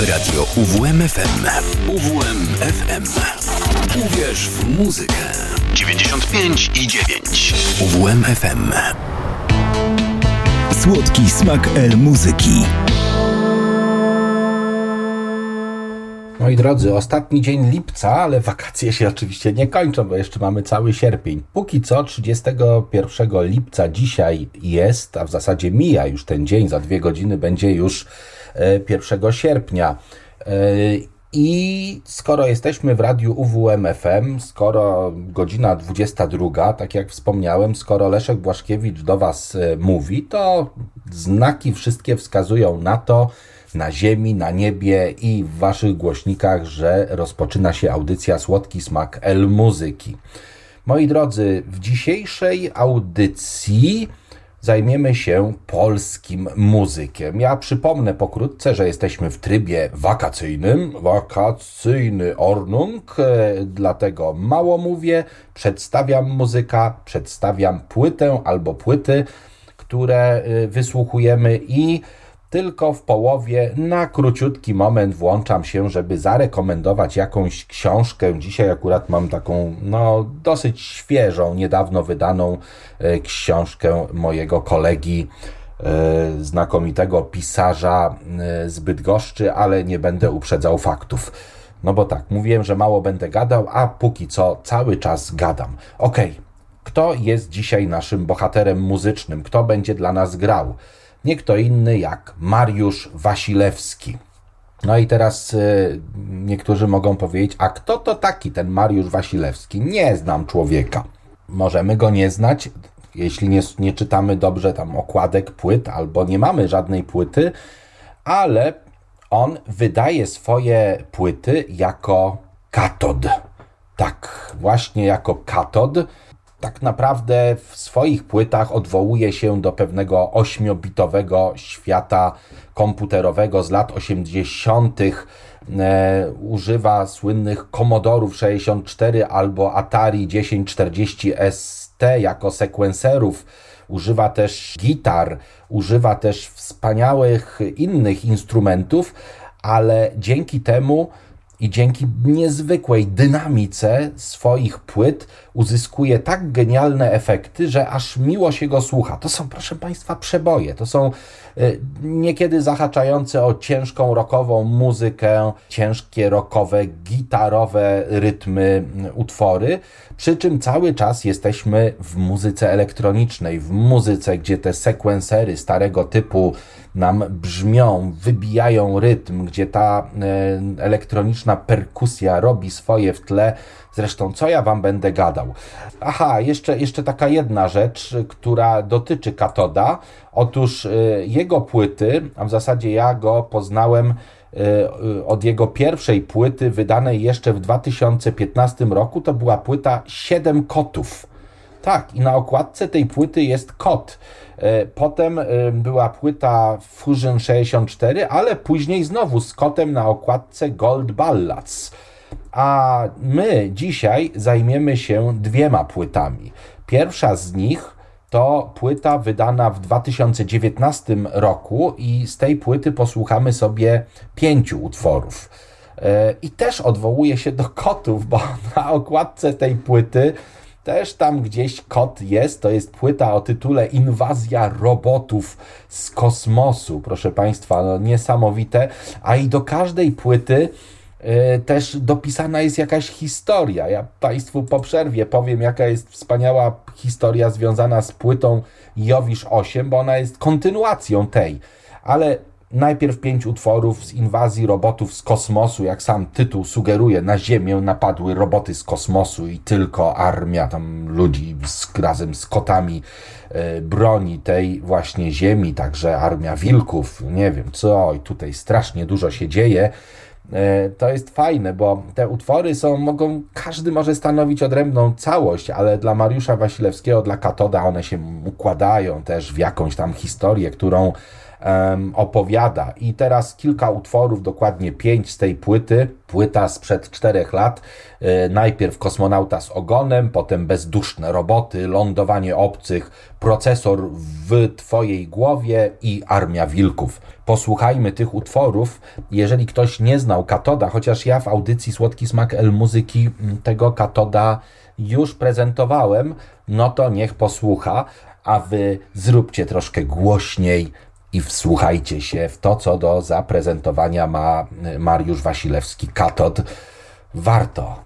Radio UWMFM. UWMFM. Uwierz w muzykę. 95 i 9. UWMFM. Słodki smak El muzyki. Moi drodzy, ostatni dzień lipca, ale wakacje się oczywiście nie kończą, bo jeszcze mamy cały sierpień. Póki co 31 lipca dzisiaj jest, a w zasadzie mija już ten dzień, za dwie godziny będzie już 1 e, sierpnia. E, I skoro jesteśmy w radiu UWMFM, skoro godzina 22, tak jak wspomniałem, skoro Leszek Błaszkiewicz do Was e, mówi, to znaki wszystkie wskazują na to, na ziemi, na niebie i w waszych głośnikach, że rozpoczyna się audycja Słodki Smak El Muzyki. Moi drodzy, w dzisiejszej audycji zajmiemy się polskim muzykiem. Ja przypomnę pokrótce, że jesteśmy w trybie wakacyjnym, wakacyjny Ornung, e, dlatego mało mówię, przedstawiam muzyka, przedstawiam płytę albo płyty, które e, wysłuchujemy i tylko w połowie, na króciutki moment włączam się, żeby zarekomendować jakąś książkę. Dzisiaj akurat mam taką, no, dosyć świeżą, niedawno wydaną e, książkę mojego kolegi, e, znakomitego pisarza e, z Bydgoszczy, ale nie będę uprzedzał faktów. No bo tak, mówiłem, że mało będę gadał, a póki co cały czas gadam. Okej, okay. kto jest dzisiaj naszym bohaterem muzycznym? Kto będzie dla nas grał? Nie kto inny jak Mariusz Wasilewski. No i teraz y, niektórzy mogą powiedzieć, a kto to taki ten Mariusz Wasilewski? Nie znam człowieka. Możemy go nie znać, jeśli nie, nie czytamy dobrze tam okładek płyt, albo nie mamy żadnej płyty, ale on wydaje swoje płyty jako katod. Tak, właśnie jako katod tak naprawdę w swoich płytach odwołuje się do pewnego ośmiobitowego świata komputerowego z lat 80. E, używa słynnych Commodorów 64 albo Atari 1040 ST jako sekwenserów. Używa też gitar, używa też wspaniałych innych instrumentów, ale dzięki temu i dzięki niezwykłej dynamice swoich płyt uzyskuje tak genialne efekty, że aż miło się go słucha. To są, proszę Państwa, przeboje. To są y, niekiedy zahaczające o ciężką rockową muzykę, ciężkie rockowe, gitarowe rytmy utwory, przy czym cały czas jesteśmy w muzyce elektronicznej, w muzyce, gdzie te sekwensery starego typu nam brzmią, wybijają rytm, gdzie ta y, elektroniczna perkusja robi swoje w tle, Zresztą, co ja wam będę gadał? Aha, jeszcze, jeszcze taka jedna rzecz, która dotyczy Katoda. Otóż y, jego płyty, a w zasadzie ja go poznałem y, y, od jego pierwszej płyty, wydanej jeszcze w 2015 roku, to była płyta Siedem Kotów. Tak, i na okładce tej płyty jest kot. Potem była płyta Fusion 64, ale później znowu z kotem na okładce Gold Ballads. A my dzisiaj zajmiemy się dwiema płytami. Pierwsza z nich to płyta wydana w 2019 roku i z tej płyty posłuchamy sobie pięciu utworów. E, I też odwołuje się do kotów, bo na okładce tej płyty też tam gdzieś kot jest. To jest płyta o tytule Inwazja robotów z kosmosu. Proszę Państwa, no niesamowite. A i do każdej płyty też dopisana jest jakaś historia. Ja Państwu po przerwie powiem, jaka jest wspaniała historia związana z płytą Jowisz 8, bo ona jest kontynuacją tej. Ale najpierw pięć utworów z inwazji robotów z kosmosu, jak sam tytuł sugeruje, na Ziemię napadły roboty z kosmosu i tylko armia tam ludzi z, razem z kotami e, broni tej właśnie Ziemi, także armia wilków, nie wiem co, i tutaj strasznie dużo się dzieje. E, to jest fajne, bo te utwory są, mogą, każdy może stanowić odrębną całość, ale dla Mariusza Wasilewskiego, dla Katoda one się układają też w jakąś tam historię, którą um, opowiada. I teraz kilka utworów, dokładnie pięć z tej płyty. Płyta sprzed czterech lat. E, najpierw kosmonauta z ogonem, potem bezduszne roboty, lądowanie obcych, procesor w twojej głowie i armia wilków. Posłuchajmy tych utworów. Jeżeli ktoś nie znał Katoda, chociaż ja w audycji Słodki Smak El Muzyki tego Katoda już prezentowałem, no to niech posłucha, a wy zróbcie troszkę głośniej i wsłuchajcie się w to, co do zaprezentowania ma Mariusz Wasilewski Katod. Warto.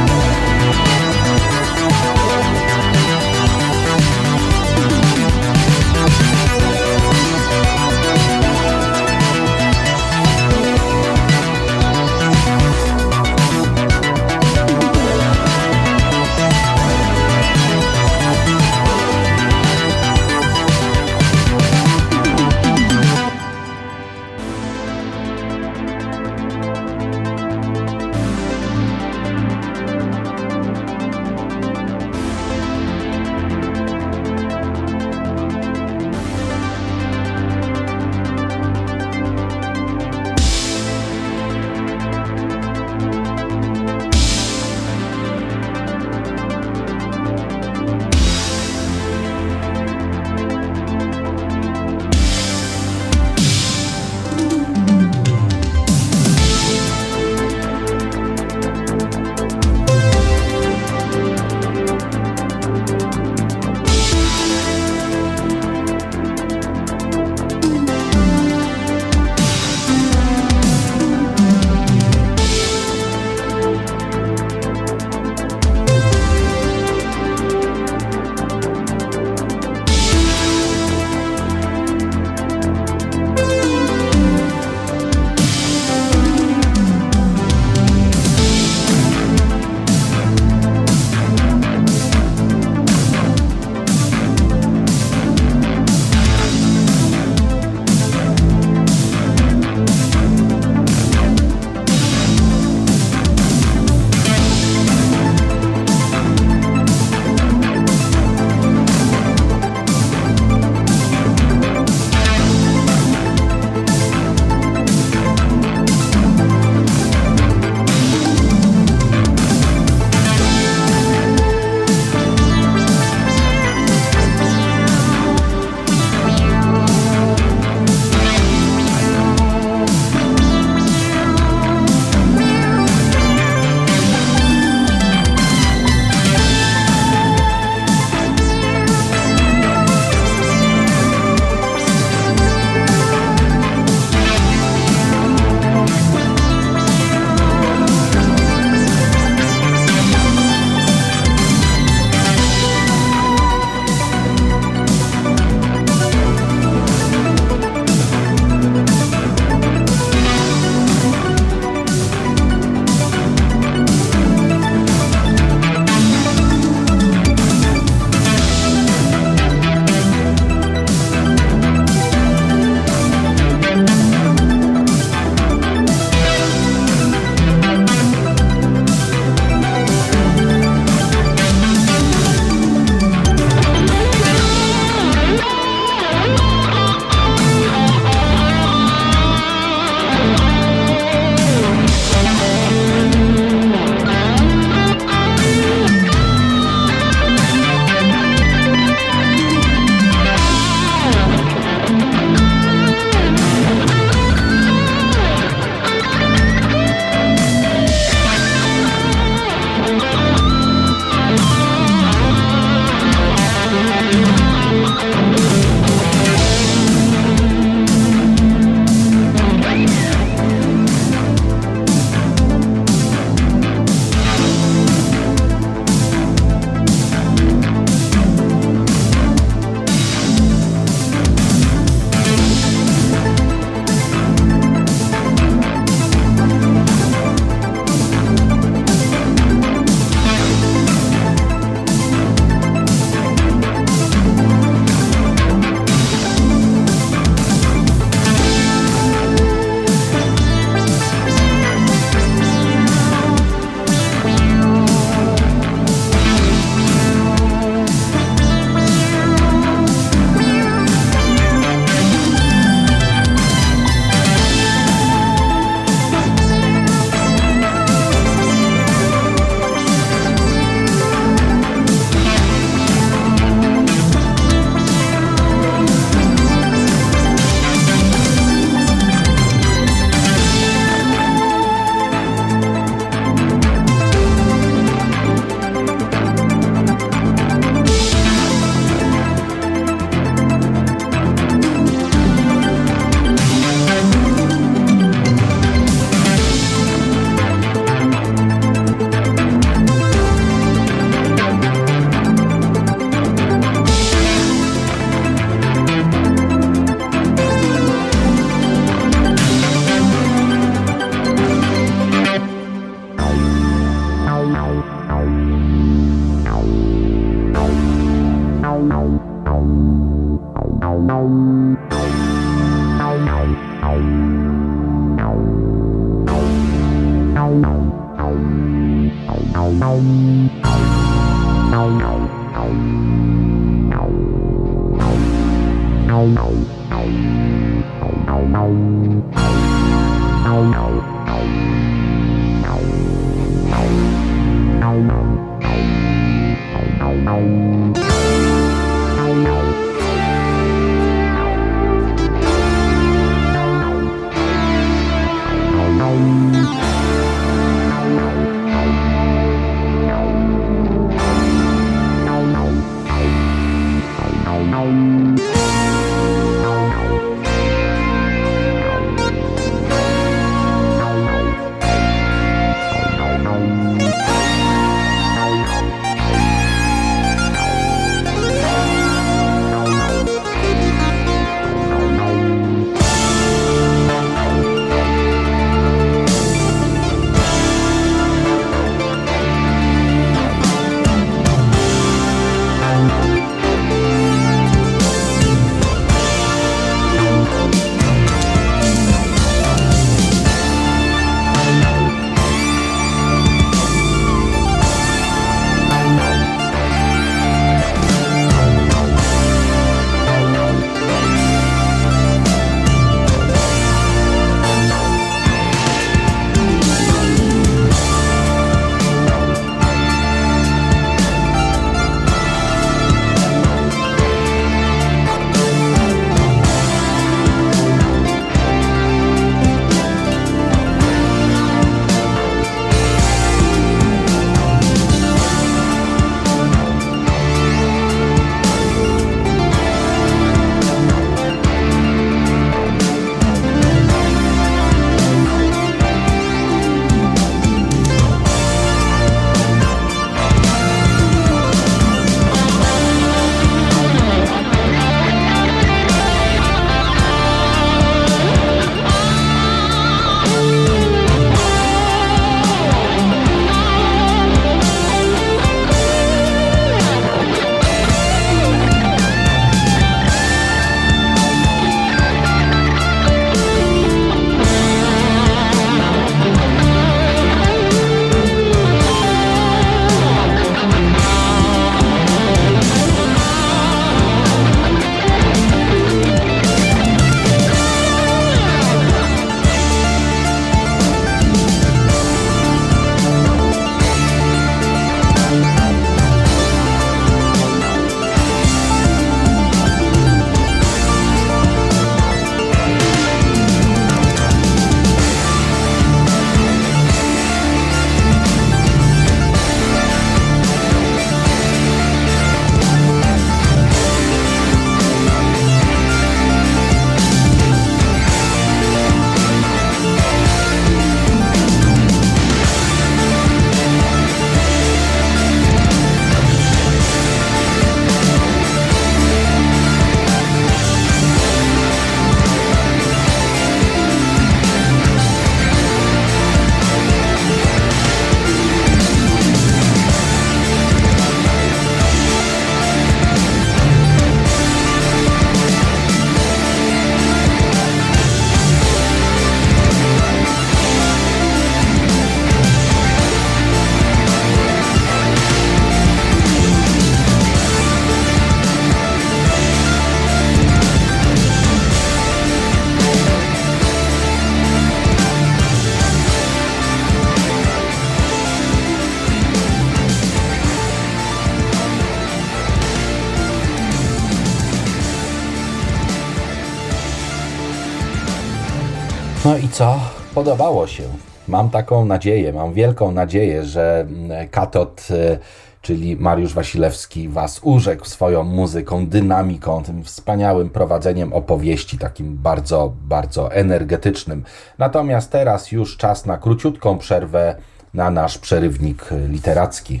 Co? Podobało się. Mam taką nadzieję, mam wielką nadzieję, że mm, Katot, e, czyli Mariusz Wasilewski, Was urzekł swoją muzyką, dynamiką, tym wspaniałym prowadzeniem opowieści, takim bardzo, bardzo energetycznym. Natomiast teraz już czas na króciutką przerwę na nasz przerywnik literacki.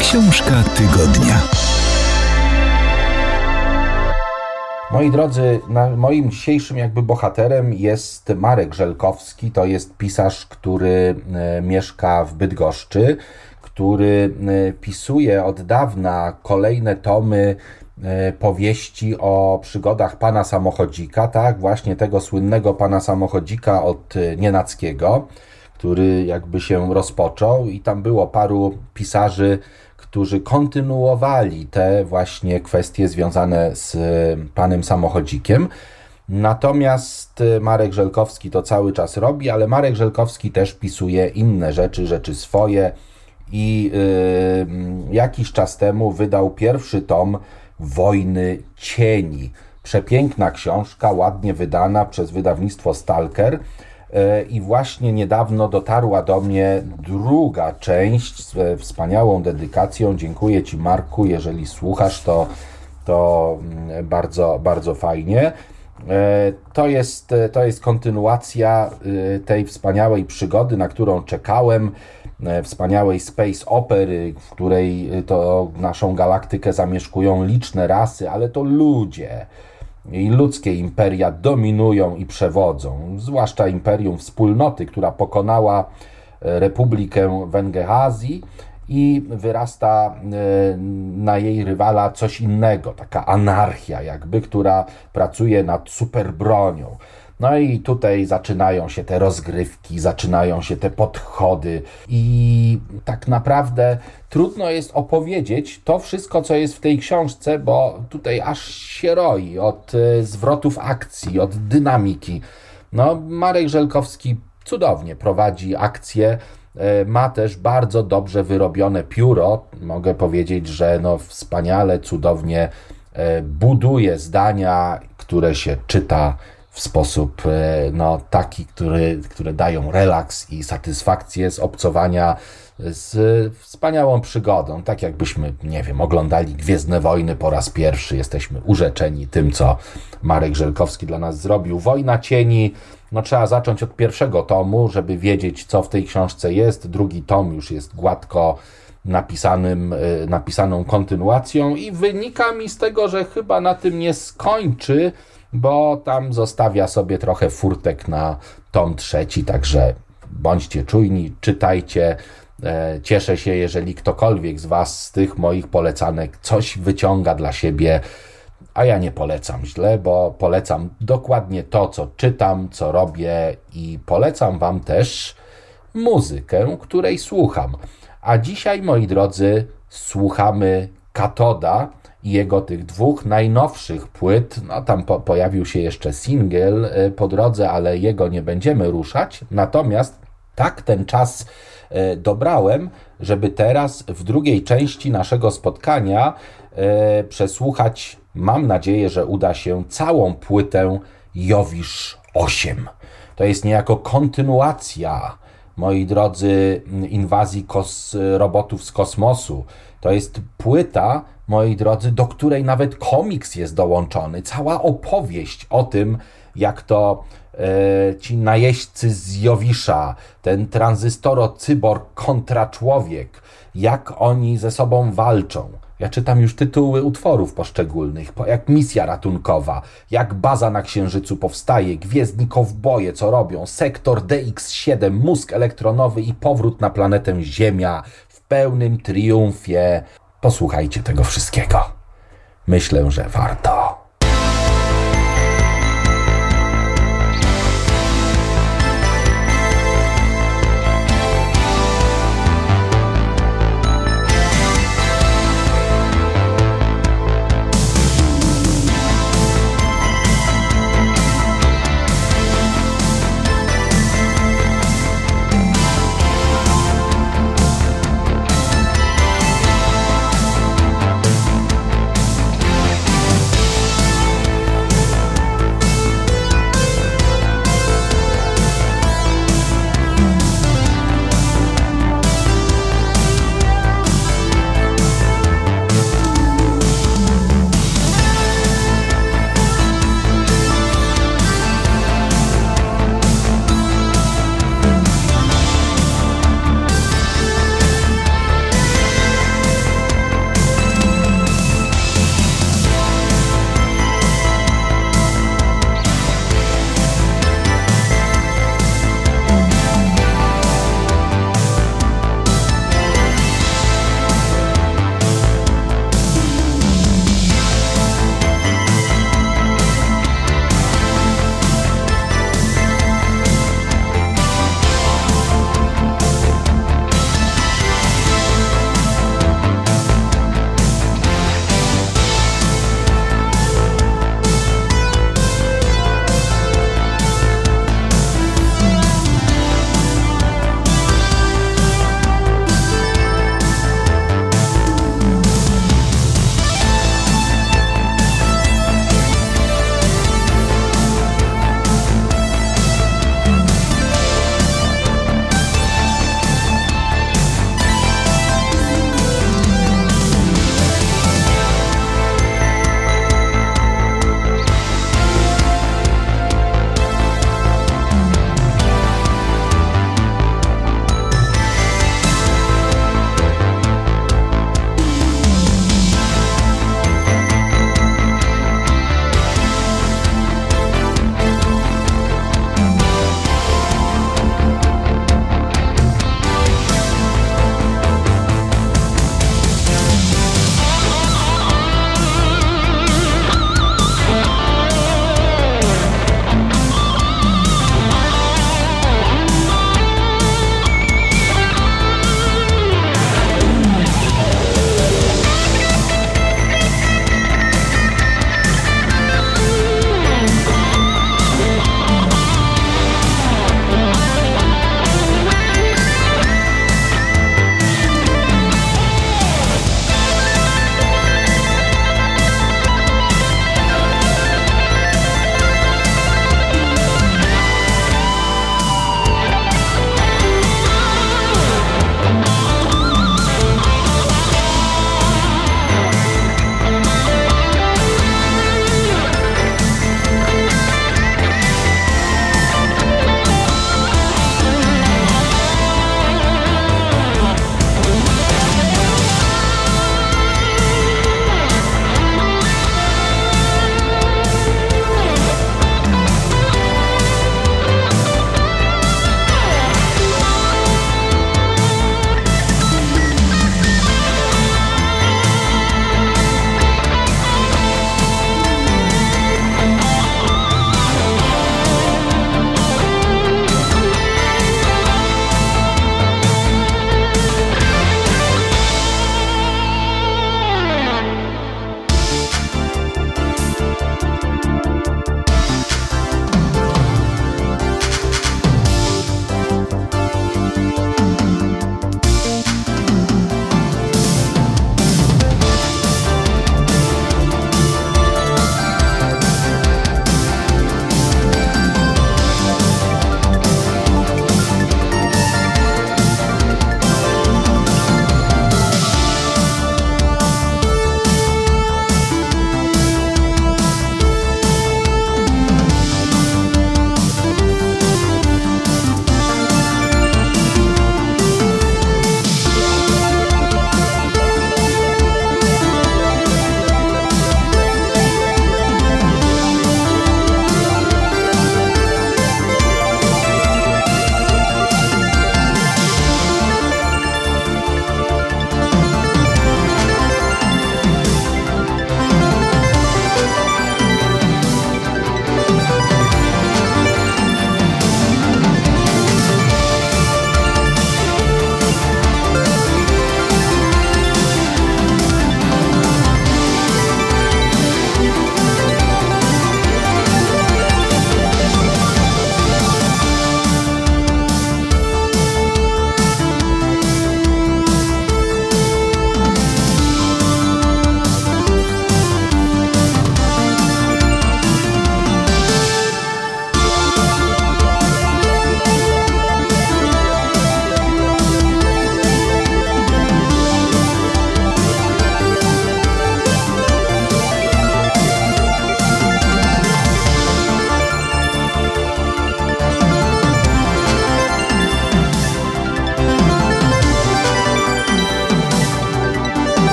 Książka tygodnia. Moi drodzy, moim dzisiejszym jakby bohaterem jest Marek Żelkowski. To jest pisarz, który e, mieszka w Bydgoszczy, który e, pisuje od dawna kolejne tomy e, powieści o przygodach pana samochodzika, tak, właśnie tego słynnego pana samochodzika od Nienackiego który jakby się rozpoczął i tam było paru pisarzy, którzy kontynuowali te właśnie kwestie związane z panem samochodzikiem. Natomiast Marek Żelkowski to cały czas robi, ale Marek Żelkowski też pisuje inne rzeczy, rzeczy swoje i yy, jakiś czas temu wydał pierwszy tom Wojny Cieni. Przepiękna książka, ładnie wydana przez wydawnictwo Stalker. E, I właśnie niedawno dotarła do mnie druga część z wspaniałą dedykacją. Dziękuję Ci, Marku. Jeżeli słuchasz, to, to mm, bardzo, bardzo fajnie. E, to jest, to jest kontynuacja tej wspaniałej przygody, na którą czekałem. E, wspaniałej space opery, w której to naszą galaktykę zamieszkują liczne rasy, ale to ludzie i ludzkie imperia dominują i przewodzą, zwłaszcza imperium wspólnoty, która pokonała e, Republikę Wengehazji i wyrasta e, na jej rywala coś innego, taka anarchia jakby, która pracuje nad superbronią. No i tutaj zaczynają się te rozgrywki, zaczynają się te podchody, i tak naprawdę trudno jest opowiedzieć to wszystko, co jest w tej książce, bo tutaj aż się roi od e, zwrotów akcji, od dynamiki. No, Marek Żelkowski cudownie prowadzi akcję. E, ma też bardzo dobrze wyrobione pióro. Mogę powiedzieć, że no wspaniale, cudownie e, buduje zdania, które się czyta w sposób e, no, taki, który, które dają relaks i satysfakcję z obcowania z wspaniałą przygodą. Tak jakbyśmy, nie wiem, oglądali Gwiezdne Wojny po raz pierwszy. Jesteśmy urzeczeni tym, co Marek Żelkowski dla nas zrobił. Wojna Cieni, no trzeba zacząć od pierwszego tomu, żeby wiedzieć, co w tej książce jest. Drugi tom już jest gładko napisanym, e, napisaną kontynuacją i wynika mi z tego, że chyba na tym nie skończy, bo tam zostawia sobie trochę furtek na tom trzeci, także bądźcie czujni, czytajcie. E, cieszę się, jeżeli ktokolwiek z Was z tych moich polecanek coś wyciąga dla siebie, a ja nie polecam źle, bo polecam dokładnie to, co czytam, co robię i polecam Wam też muzykę, której słucham. A dzisiaj, moi drodzy, słuchamy Katoda jego tych dwóch najnowszych płyt, no tam po, pojawił się jeszcze single e, po drodze, ale jego nie będziemy ruszać. Natomiast tak ten czas e, dobrałem, żeby teraz w drugiej części naszego spotkania e, przesłuchać, mam nadzieję, że uda się całą płytę Jowisz 8. To jest niejako kontynuacja, moi drodzy, inwazji robotów z kosmosu. To jest płyta, moi drodzy, do której nawet komiks jest dołączony. Cała opowieść o tym, jak to e, ci najeźdźcy z Jowisza, ten tranzystoro cyborg kontra człowiek, jak oni ze sobą walczą. Ja czytam już tytuły utworów poszczególnych, jak misja ratunkowa, jak baza na Księżycu powstaje, gwiezdni kowboje co robią, sektor DX7, mózg elektronowy i powrót na planetę Ziemia w pełnym triumfie. Posłuchajcie tego wszystkiego. Myślę, że warto.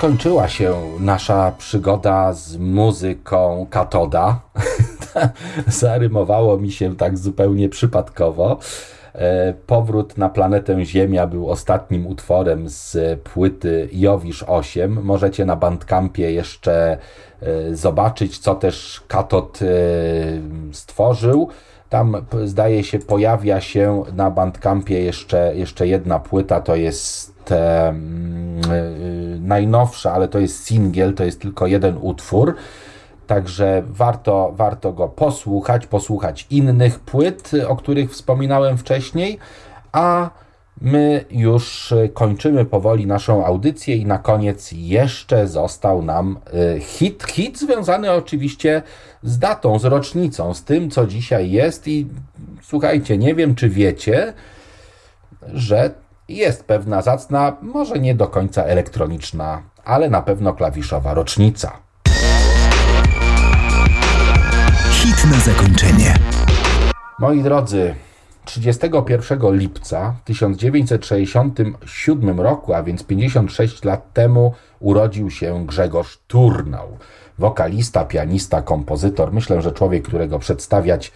Skończyła się nasza przygoda z muzyką Katoda. Zarymowało mi się tak zupełnie przypadkowo. E, powrót na planetę Ziemia był ostatnim utworem z płyty Jowisz 8. Możecie na Bandcampie jeszcze e, zobaczyć, co też Katod e, stworzył. Tam zdaje się pojawia się na Bandcampie jeszcze, jeszcze jedna płyta, to jest e, najnowsza, ale to jest singiel, to jest tylko jeden utwór. Także warto, warto go posłuchać, posłuchać innych płyt, o których wspominałem wcześniej, a my już kończymy powoli naszą audycję i na koniec jeszcze został nam e, hit. Hit związany oczywiście z datą, z rocznicą, z tym, co dzisiaj jest i słuchajcie, nie wiem, czy wiecie, że jest pewna zacna, może nie do końca elektroniczna, ale na pewno klawiszowa rocznica. Hit na zakończenie. Moi drodzy, 31 lipca 1967 roku, a więc 56 lat temu, urodził się Grzegorz Turnał. Wokalista, pianista, kompozytor. Myślę, że człowiek, którego przedstawiać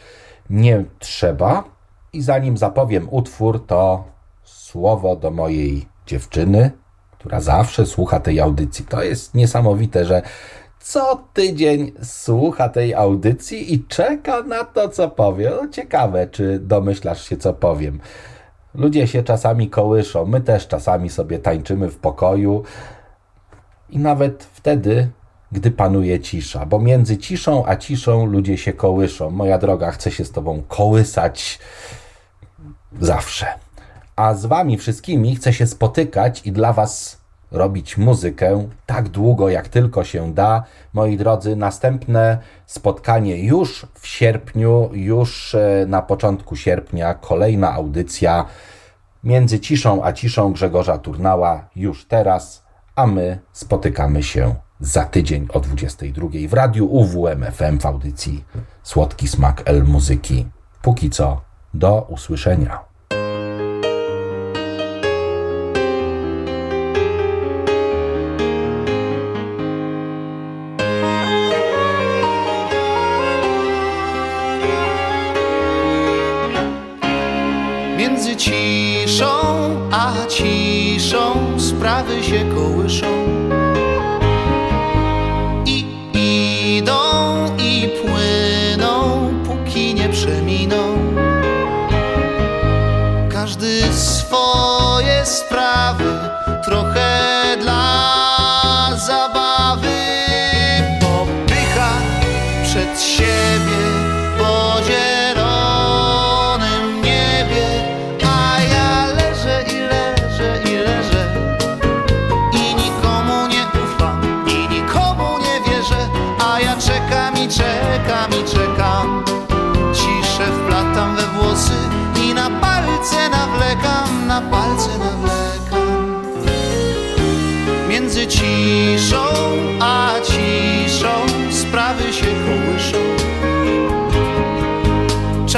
nie trzeba. I zanim zapowiem utwór, to słowo do mojej dziewczyny, która zawsze słucha tej audycji. To jest niesamowite, że co tydzień słucha tej audycji i czeka na to, co powiem. No, ciekawe, czy domyślasz się, co powiem. Ludzie się czasami kołyszą, my też czasami sobie tańczymy w pokoju i nawet wtedy, gdy panuje cisza, bo między ciszą a ciszą ludzie się kołyszą. Moja droga, chcę się z tobą kołysać zawsze. A z wami wszystkimi chcę się spotykać i dla was robić muzykę tak długo, jak tylko się da. Moi drodzy, następne spotkanie już w sierpniu, już e, na początku sierpnia, kolejna audycja między ciszą a ciszą Grzegorza Turnała już teraz, a my spotykamy się za tydzień o 22 w radiu UWM FM w audycji Słodki Smak El Muzyki. Póki co, do usłyszenia.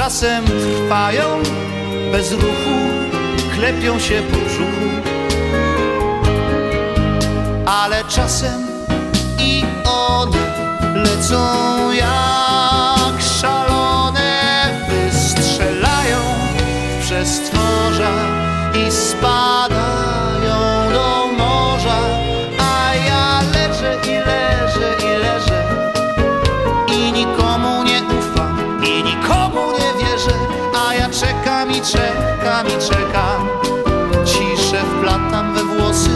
Czasem trwają bez ruchu, klepią się po brzuchu. Ale czasem i one lecą jak czekam i czekam. Ciszę wplatam we włosy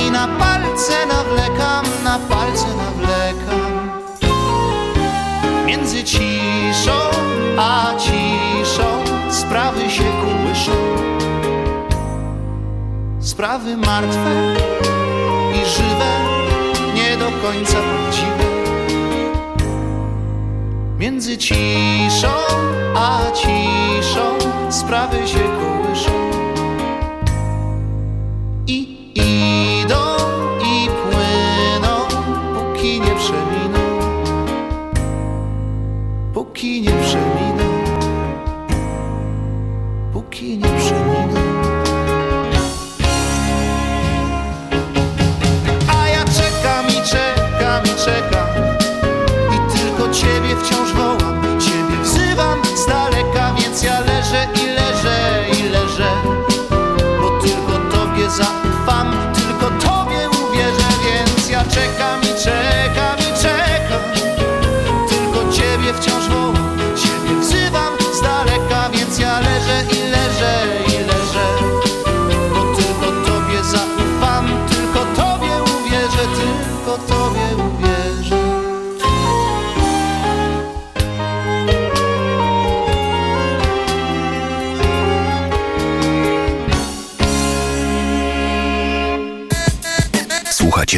i na palce nawlekam, na palce nawlekam. Między ciszą a ciszą sprawy się kułyszą sprawy martwe i żywe, nie do końca prawdziwe. Między ciszą a ciszą sprawy się kołyszą